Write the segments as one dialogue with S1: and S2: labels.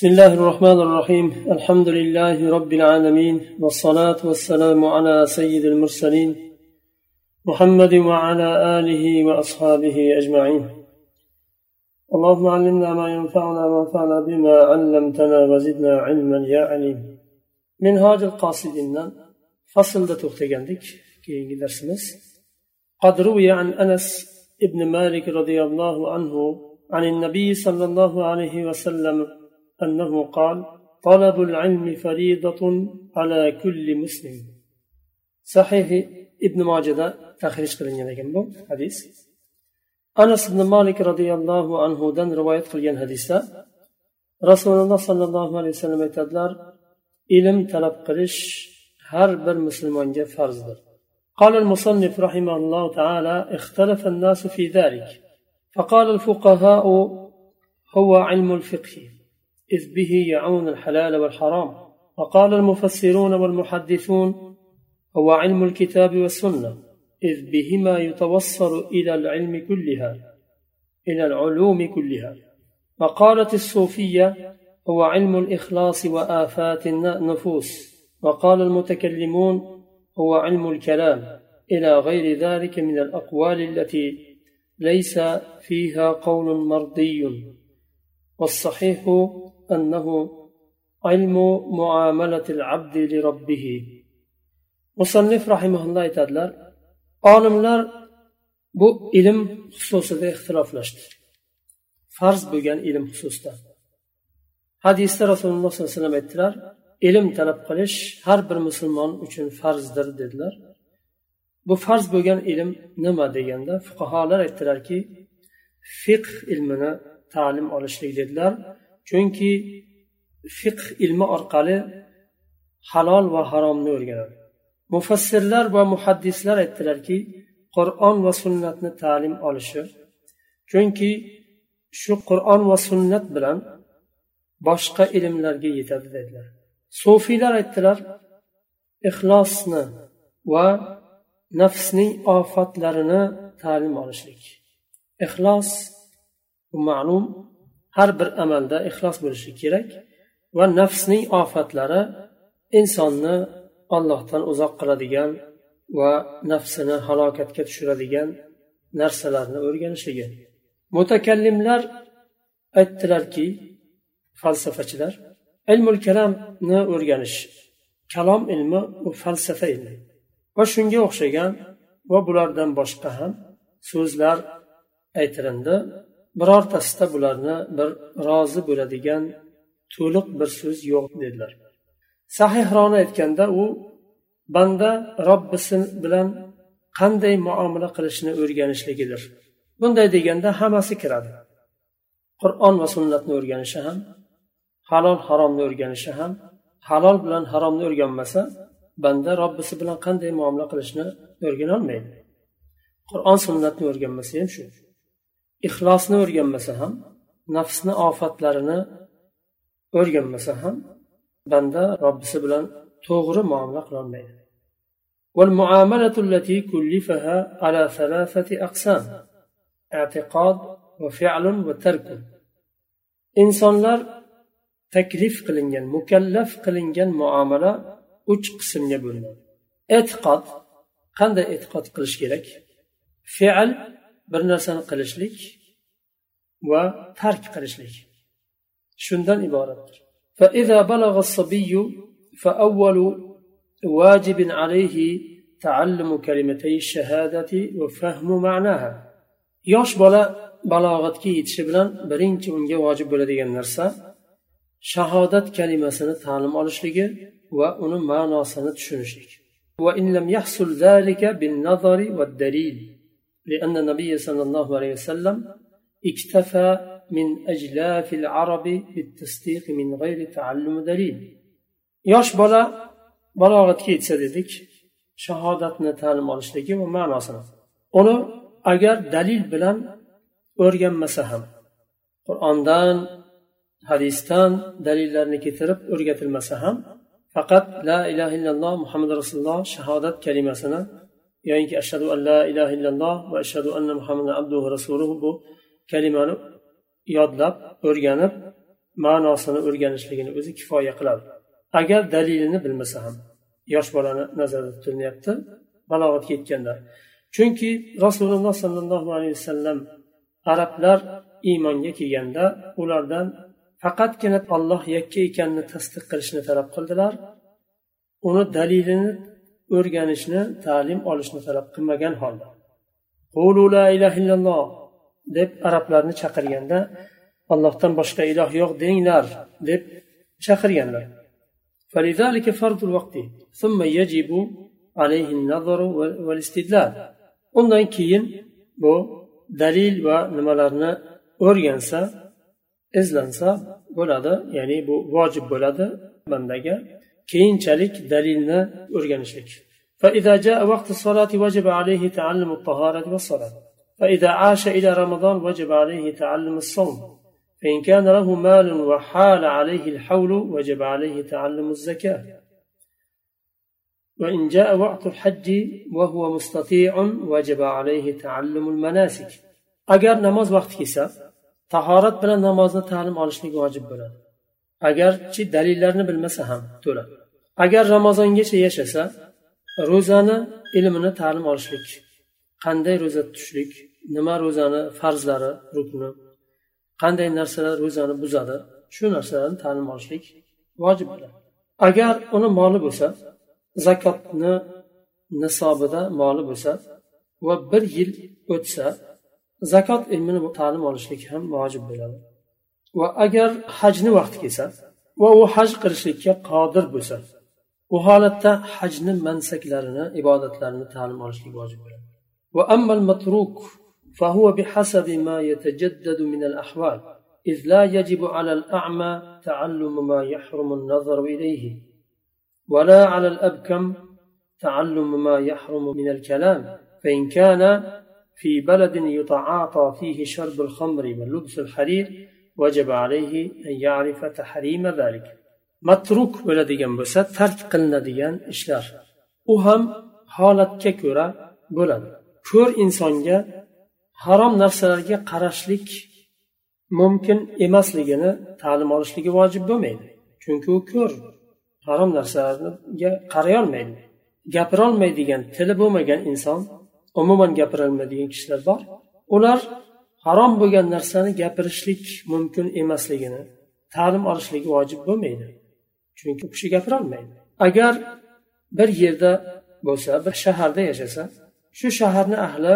S1: بسم الله الرحمن الرحيم الحمد لله رب العالمين والصلاة والسلام على سيد المرسلين محمد وعلى آله وأصحابه أجمعين اللهم علمنا ما ينفعنا وانفعنا بما علمتنا وزدنا علما يا عليم منهاج القاصدين فصل تختجندك كي درسمس قد روي عن أنس ابن مالك رضي الله عنه عن النبي صلى الله عليه وسلم أنه قال طلب العلم فريضة على كل مسلم صحيح ابن ماجد تخرج قلنgan bu hadis anas ibn malik roziyallohu anhudan rivoyat qilgan hadisda rasululloh sollallohu alayhi vasallam aytadilar ilm talab qilish har bir musulmonga farzdir قال المصنف رحمه الله تعالى اختلف الناس في ذلك فقال الفقهاء هو علم الفقه إذ به يعون الحلال والحرام. وقال المفسرون والمحدثون هو علم الكتاب والسنة إذ بهما يتوصل إلى العلم كلها إلى العلوم كلها. وقالت الصوفية هو علم الإخلاص وآفات النفوس. وقال المتكلمون هو علم الكلام إلى غير ذلك من الأقوال التي ليس فيها قول مرضي. والصحيح أنه علم معاملة العبد لربه مصنف رحمه الله aytadilar olimlar bu ilm xususida ixtiloflashdi farz bo'lgan ilm xususida hadisda rasululloh sollallohu alayhi vasallam aytdilar ilm talab qilish har bir musulmon uchun farzdir dedilar bu farz bo'lgan ilm nima deganda fuqarolar aytdilarki fiqh ilmini ta'lim olishlik dedilar chunki fiqh ilmi orqali halol va haromni o'rganadi. Mufassirlar va muhaddislar aytdilarki qur'on va sunnatni ta'lim olishi chunki shu qur'on va sunnat bilan boshqa ilmlarga yetadi dedilar. Sufiylar aytdilar ixlosni va nafsning ofatlarini ta'lim olishlik. Ixlos ma'lum har bir amalda ixlos bo'lishi kerak va nafsning ofatlari insonni ollohdan uzoq qiladigan va nafsini halokatga tushiradigan narsalarni o'rganishligi mutakallimlar aytdilarki falsafachilar ilmul kalamni o'rganish kalom ilmi u falsafa ilmi. Va shunga o'xshagan va bulardan boshqa ham so'zlar aytilindi. Birortasida bularni bir rozi bo'ladigan to'liq bir so'z yo'q dedilar. Sahihroni aytganda u banda robbisi bilan qanday muomala qilishni o'rganishligidir. Bunday deganda hammasi kiradi. Qur'on va sunnatni o'rganishi ham halol haromni o'rganishi ham halol bilan haromni o'rganmasa banda robbisi bilan qanday muomala qilishni o'rganolmaydi qur'on sunnatni o'rganmasa ham shu. ixlosni o'rganmasa ham nafsni ofatlarini o'rganmasa ham banda robbisi bilan to'g'ri muomala qilolmaydi والمعاملة التي كلفها على ثلاثة أقسام اعتقاد وفعل وترك insonlar taklif qilingan mukallaf qilingan muomala uch qismga bo'linadi e'tiqod qanday e'tiqod qilish kerak fe'l bir narsani qilishlik va tark qilishlik shundan iboratdir فإذا بلغ الصبي فأول واجب عليه تعلم كلمتي الشهادة وفهم معناها yosh bola balog'atga yetishi bilan birinchi unga vojib bo'ladigan narsa shahodat kalimasini ta'lim olishligi va uni ma'nosini tushunishlik وإن لم يحصل ذلك بالنظر والدليل لأن النبي صلى الله عليه وسلم اكتفى من أجلاف العرب بالتصديق من غير تعلم دليل yosh bola balog'atga yetsa dedik shahodatni ta'lim olishligi va ma'nosini uni agar dalil bilan o'rganmasa ham qur'ondan hadisdan dalillarni keltirib o'rgatilmasa ham faqat la ilaha illalloh muhammad rasululloh shahodat kalimasini yoyinki ashhadu an la ilaha illalloh va ashhadu anna muhammadan abduhu rasuluhu bu kalimani yodlab o'rganib ma'nosini o'rganishligini o'zi kifoya qiladi. Agar dalilini bilmasa ham yosh bolani nazarda tutilyapti balog'atga yetganda chunki rasululloh sollallohu alayhi vasallam arablar iymonga kelganda ulardan faqatgina olloh yakka ekanini tasdiq qilishni talab qildilar. Uni dalilini o'rganishni ta'lim olishni talab qilmagan holda la ilaha illalloh deb arablarni chaqirganda allohdan boshqa iloh yo'q denglar deb chaqirganlar فلذلك فرض الوقت ثم يجب عليه النظر والاستدلال undan keyin bu dalil va nimalarni o'rgansa izlansa bo'ladi ya'ni bu vojib bo'ladi bandaga keyinchalik dalilni o'rganishlik. فإذا جاء وقت الصلاة وجب عليه تعلم الطهارة والصلاة فإذا عاش إلى رمضان وجب عليه تعلم الصوم فإن كان له مال وحال عليه الحول وجب عليه تعلم الزكاة وإن جاء وقت الحج وهو مستطيع وجب عليه تعلم المناسك agar namoz vaqti kelsa tahorat bilan namozni ta'lim olishlik vojib bo'ladi. Agarchi dalillarni bilmasa ham to'la. Agar ramazongacha yashasa ro'zani ilmini ta'lim olishlik qanday ro'za tutishlik nima ro'zani farzlari rukni qanday narsalar ro'zani buzadi shu narsalarni ta'lim olishlik vojib bo'ladi. Agar uni moli bo'lsa zakotni nisobida moli bo'lsa va bir yil o'tsa zakot ilmini ta'lim olishlik ham vojib bo'ladi. Va agar hajni vaqti kelsa va u haj qilishlikka qodir bo'lsa u holatda hajni mansaklarini ibodatlarini ta'lim olishlik vojib bo'ladi. وأما المتروك فهو بحسب ما يتجدد من الأحوال إذ لا يجب على الأعمى تعلم ما يحرم النظر إليه ولا على الأبكم تعلم ما يحرم من الكلام فإن كان في بلد يتعاطى فيه شرب الخمر ولبس الحرير وجب عليه أن يعرف تحريم ذلك matruk bo'ladigan bo'lsa tark qilinadigan ishlar. U ham holatga ko'ra bo'ladi. Ko'r insonga harom narsalarga qarashlik mumkin emasligini ta'lim olishligi vojib bo'lmaydi. Chunki u ko'r harom narsalarga qarayolmaydi. Gapirolmaydigan tili bo'lmagan inson umuman gapirolmaydigan kishilar bor. Ular harom bo'lgan narsani gapirishlik mumkin emasligini ta'lim olishligi vojib bo'lmaydi. chunki u kishi gapirolmaydi agar bir yerda bo'lsa bir shaharda yashasa shu shaharni ahli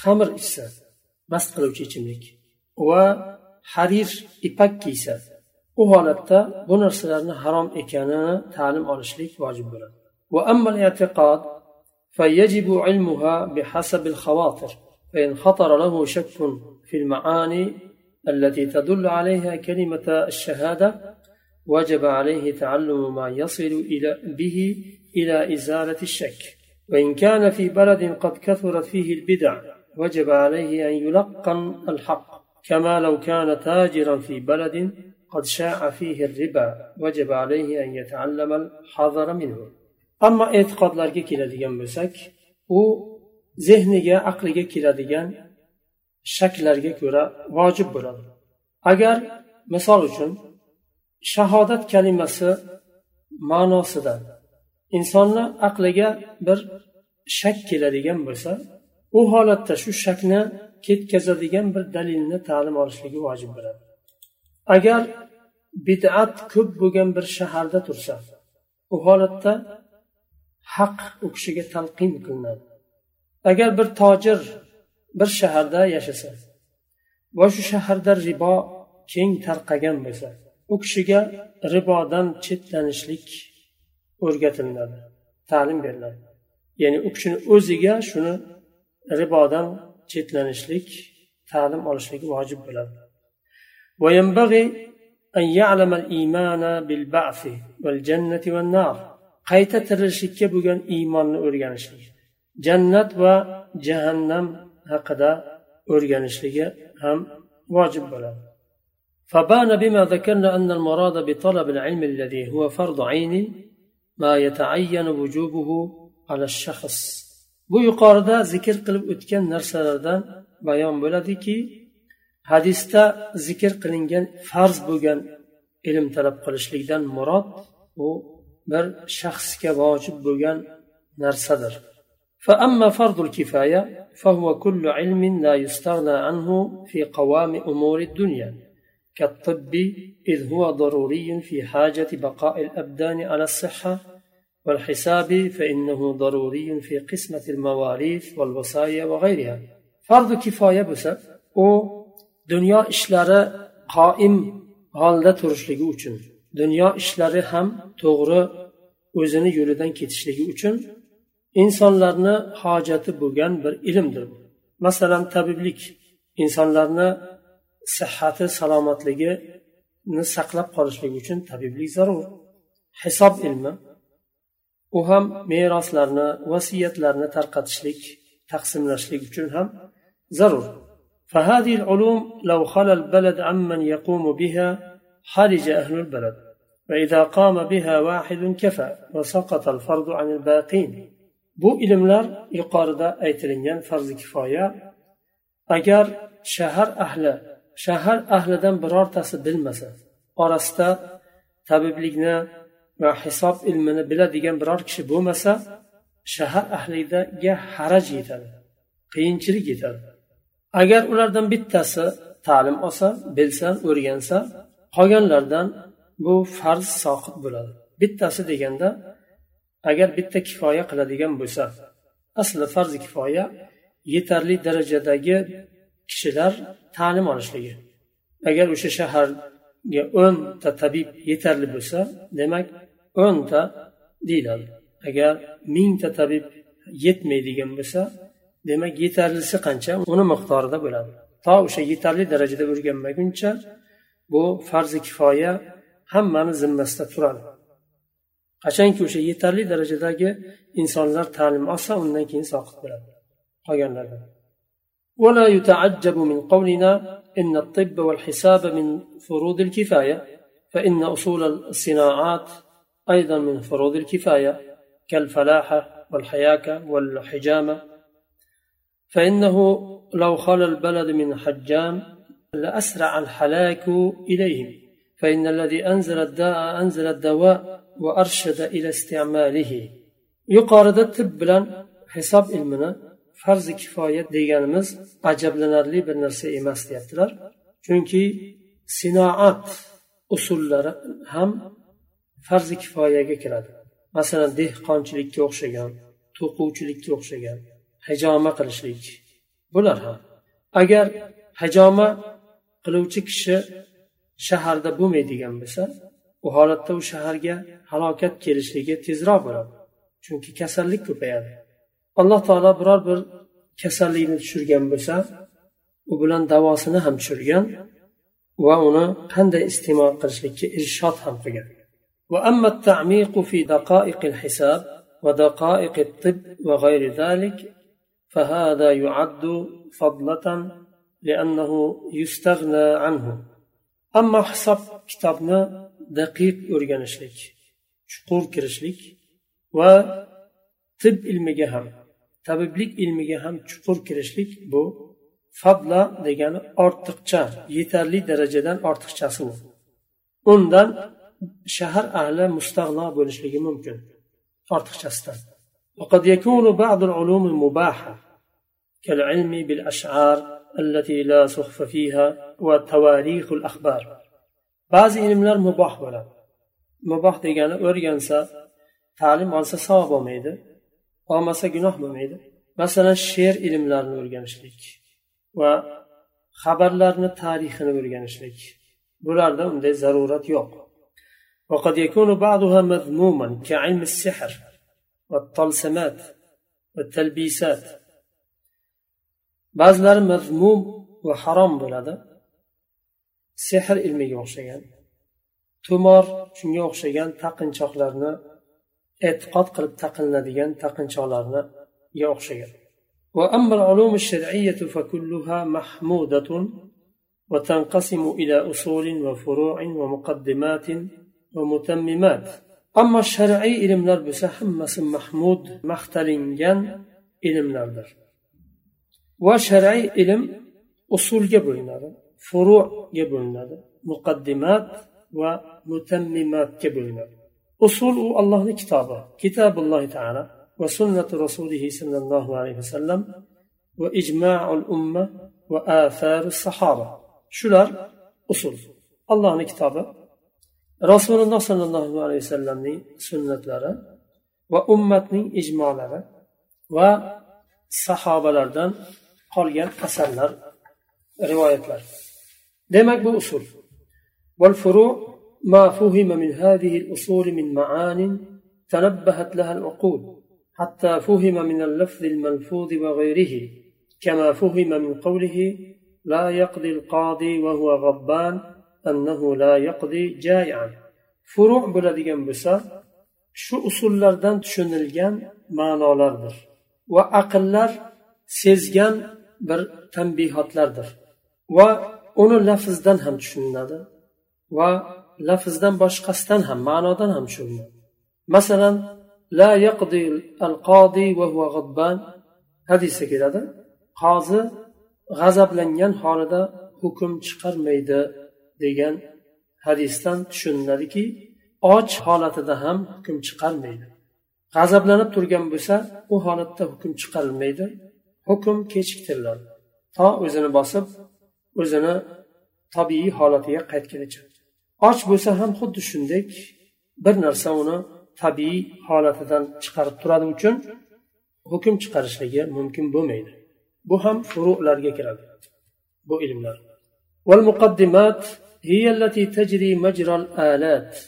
S1: xamir ichsa mast qiluvchi ichimlik va harir ipak kiysa u holatda bu narsalarni harom ekanini ta'lim olishlik vojib bo'ladi وأما الاعتقاد فيجب علمها بحسب الخواطر فإن خطر له شك في المعاني التي تدل عليها كلمة الشهادة وجب عليه تعلم ما يصل إلى به إلى إزالة الشك. وإن كان في بلد قد كثرت فيه البدع وجب عليه أن يلقن الحق. كما لو كان تاجرا في بلد قد شاع فيه الربا وجب عليه أن يتعلم الحذر منه. أما اعتقاد لارجي كلا ديان بسك و zehniga aqliga kiradigan shaklarga ko'ra vojib bo'ladi agar misol uchun shahodat kalimasi ma'nosida insonni aqliga bir shak keladigan bo'lsa u holatda shu shakni ketkazadigan bir dalilni ta'lim olishligi vojib bo'ladi. Agar bid'at ko'p bo'lgan bir shaharda tursa u holatda haq u kishiga talqin qilinadi. Agar bir tojir bir shaharda yashasa va shu shaharda ribo keng tarqagan bo'lsa u kishiga ribodan chetlanishlik o'rgatilinadi ta'lim beriladi ya'ni u kishini o'ziga shuni ribodan chetlanishlik ta'lim olishligi vojib bo'ladi وينبغي أن يعلم الإيمان بالبعث والجنة والنار qayta tirilishlikka bo'lgan iymonni o'rganishlik jannat va jahannam haqida o'rganishligi ham vojib bo'ladi فبان بما ذكرنا أن المراد بطلب العلم الذي هو فرض عين ما يتعين وجوبه على الشخص bu yuqorida zikr qilib o'tgan narsalardan bayon bo'ladiki hadisda zikr qilingan farz bo'lgan ilm talab qilishlikdan murod u bir shaxsga vojib bo'lgan narsadir فأما فرض الكفاية فهو كل علم لا يستغنى عنه في قوام أمور الدنيا كالطب إذ هو ضروري في حاجة بقاء الأبدان على الصحة والحساب فإنه ضروري في قسمة المواريث والوصايا وغيرها فرض كفاية بس و دنيا إشلارة قائم holda turishligi uchun dunyo ishlari ham to'g'ri o'zini yo'lidan ketishligi uchun insonlarni hojati bo'lgan bir ilmdir masalan tabiblik insonlarni sihhati salomatligini saqlab qolishligi uchun tabiblik zarur hisob ilmi u ham meroslarni vasiyatlarni tarqatishlik taqsimlashlik uchun ham zarur فهذه العلوم لو خلا البلد عمن يقوم بها حرج أهل البلد وإذا قام بها واحد كفى وسقط الفرض عن الباقين bu ilmlar yuqorida aytilingan farzi kifoya agar shahar ahli shahar ahlidan birortasi bilmasa orasida tabiblikni va hisob ilmini biladigan biror kishi bo'lmasa shahar ahliga haraj yetadi qiyinchilik yetadi. Agar ulardan bittasi ta'lim olsa bilsa o'rgansa qolganlardan bu farz soqit bo'ladi. Bittasi deganda agar bitta kifoya qiladigan bo'lsa asli farzi kifoya yetarli darajadagi kishilar ta'lim olishligi. Agar o'sha shaharga o'nta tabib yetarli bo'lsa demak o'nta deyiladi. Agar mingta tabib yetmaydigan bo'lsa demak yetarlisi qancha? Uni miqdorida bo'ladi. To o'sha yetarli darajada o'rganmaguncha bu farzi kifoya hammani zimmasida turadi. Qachonki o'sha yetarli darajadagi insonlar ta'lim olsa undan keyin soqit bo'ladi qolganlardan. ولا يتعجب من قولنا إن الطب والحساب من فروض الكفاية فإن أصول الصناعات أيضا من فروض الكفاية كالفلاحة والحياكة والحجامة. فإنه لو خلى البلد من حجام لأسرع الحلاك إليهم. فإن الذي أنزل الداء أنزل الدواء وأرشد إلى استعماله. يقارد الطب حساب علمنا farzi kifoya deganimiz ajablanarli bir narsa emas deyaptilar. Chunki sinoat usullari ham farzi kifoyaga kiradi. Masalan dehqonchilikka o'xshagan to'quvchilikka o'xshagan hajoma qilishlik bular ham. Agar hajoma qiluvchi kishi shaharda bo'lmaydigan bo'lsa u holatda u shaharga halokat kelishligi tezroq bo'ladi. Chunki kasallik ko'payadi. alloh taolo biror bir kasallikni tushirgan bo'lsa u bilan davosini ham tushirgan va uni qanday iste'mol qilishlikka irshod ham qilgan وأما التعميق في دقائق الحساب ودقائق الطب وغير ذلك فهذا يعد فضلة لأنه يستغنى عنه أما حساب كتابنا دقيق أرجنشلك شقور كرشلك وطب المجهم tabiblik ilmiga ham chuqur kirishlik bu fadla degani ortiqcha yetarli darajadan ortiqchasi u undan shahar ahli mustag'no bo'lishligi mumkin ortiqchasidan وقد يكون بعض العلوم المباحة كالعلم بالأشعار التي لا سخف فيها وتواريخ الأخبار بعض علمlar muboh bo'ladi muboh degani o'rgansa ta'lim olsa savob olmaydi olmasa gunoh bo'lmaydi masalan she'r ilmlarini o'rganishlik va xabarlarni tarixini o'rganishlik bularda unday zarurat yo'q وقد يكون بعضها مذموما كعلم السحر والطلسمات والتلبيسات ba'zilari mazmum va harom bo'ladi sehr ilmiga o'xshagan tumor shunga o'xshagan taqinchoqlarni e'tiqod qilib taqiniladigan taqinchoqlarniga o'xshagan وأما العلوم الشرعية فكلها محمودة وتنقسم إلى أصول وفروع ومقدمات ومتممات أما الشرعي علم نربس حمس محمود مختلنجان علم نردر وشرعي علم أصول جبرنا furuga bo'linadi muqaddimat va mutammimatga bo'linadi usul u allohni kitobi kitabullohi taala va sunnati rasulihi sollallohu alayhi vasallam va ijmaul umma va afaru sahoba shular usul. Allohni kitobi rasululloh sollallohu alayhi vasallamning sunnatlari va ummatning ijmolari va sahobalardan qolgan asarlar rivoyatlar demak bu usul. ما فهم من هذه الأصول من معان تنبهت لها العقول حتى فهم من اللفظ الملفوظ وغيره كما فهم من قوله لا يقضي القاضي وهو غضبان أنه لا يقضي جائعا فروع bo'ladigan bo'lsa shu usullardan tushunilgan ma'nolardir va aqllar sezgan bir tanbihotlardir va uni lafzdan ham tushuniladi va lafzdan boshqasidan ham ma'nodan ham tushuniladi masalan la yaqdi al qodi va huwa g'adban hadisda keladi qozi g'azablangan holida hukm chiqarmaydi degan hadisdan tushuniladiki och holatida ham hukm chiqarmaydi. G'azablanib turgan bo'lsa u holatda hukm chiqarilmaydi. Hukm kechiktiriladi. To o'zini bosib o'zini tabiiy holatiga qaytgunicha och bo'lsa ham xuddi shunday bir narsa uni tabiiy holatidan chiqarib turadi uchun hukm chiqarishligi mumkin bo'lmaydi bu ham furularga kiradi bu ilmlar والمقدمات هي التي تجري مجرى الآلات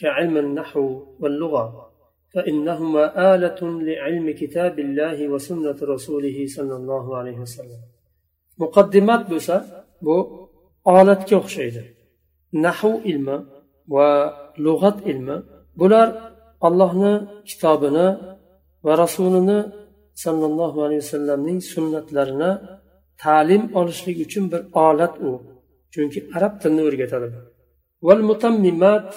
S1: كعلم النحو واللغة فإنهما آلة لعلم كتاب الله وسنة رسوله صلى الله عليه وسلم مقدمات بسا بو آلة كوخشيدة نحو علم ولغة علم. بولار الله كتابنا ورسولنا صلى الله عليه وسلم سنة لرنا ta'lim olishlik uchun bir olat u chunki arab tilini o'rgatadi والمتممات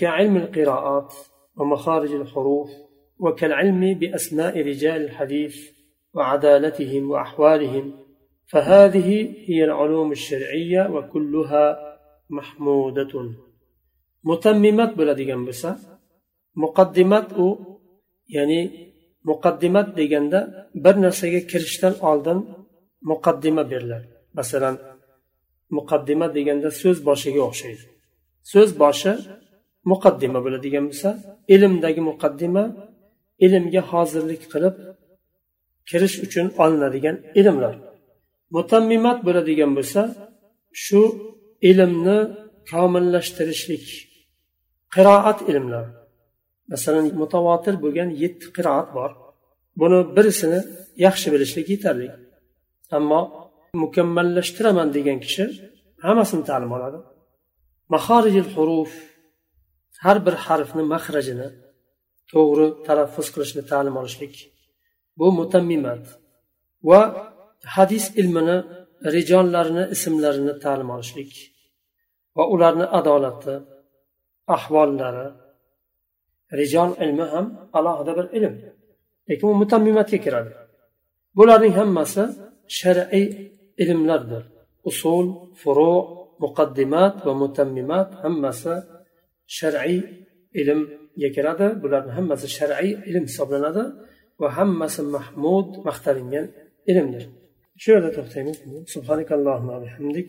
S1: كعلم القراءات ومخارج الحروف وكالعلم بأسماء رجال الحديث وعدالتهم وأحوالهم فهذه هي العلوم الشرعية وكلها mahmudatun. Mutammimat bo'ladigan bo'lsa muqaddimat u ya'ni muqaddimat deganda bir narsaga kirishdan oldin muqaddima beriladi. Masalan muqaddima deganda so'z boshiga o'xshaydi. So'z boshi muqaddima bo'ladigan bo'lsa ilmdagi muqaddima ilmga hozirlik qilib kirish uchun olinadigan ilmlar. Mutammimat bo'ladigan bo'lsa shu ilmni komillashtirishlik qiroat ilmlar masalan mutavotir bo'lgan yetti qiroat bor. Buni birisini yaxshi bilishlik yetarli. Ammo mukammallashtiraman degan kishi hammasini ta'lim oladi. Mahorijil huruf har bir harfni mahrajini to'g'ri talaffuz qilishni ta'lim olishlik bu mutammimat va hadis ilmini rijollarini ismlarini ta'lim olishlik. Va ularni adolati ahvollari rijol ilmi ham alohida bir ilm. Lekin u mutammimatga kiradi. Bularning hammasi shar'iy ilmlardir. Usul furu muqaddimat va mutammimat hammasi shar'iy ilmga kiradi. Bularni hammasi shar'iy ilm hisoblanadi va hammasi mahmud maqtalingan ilmdir. Shu yerda to'xtaymiz. Subhanakallohumma bihamdik.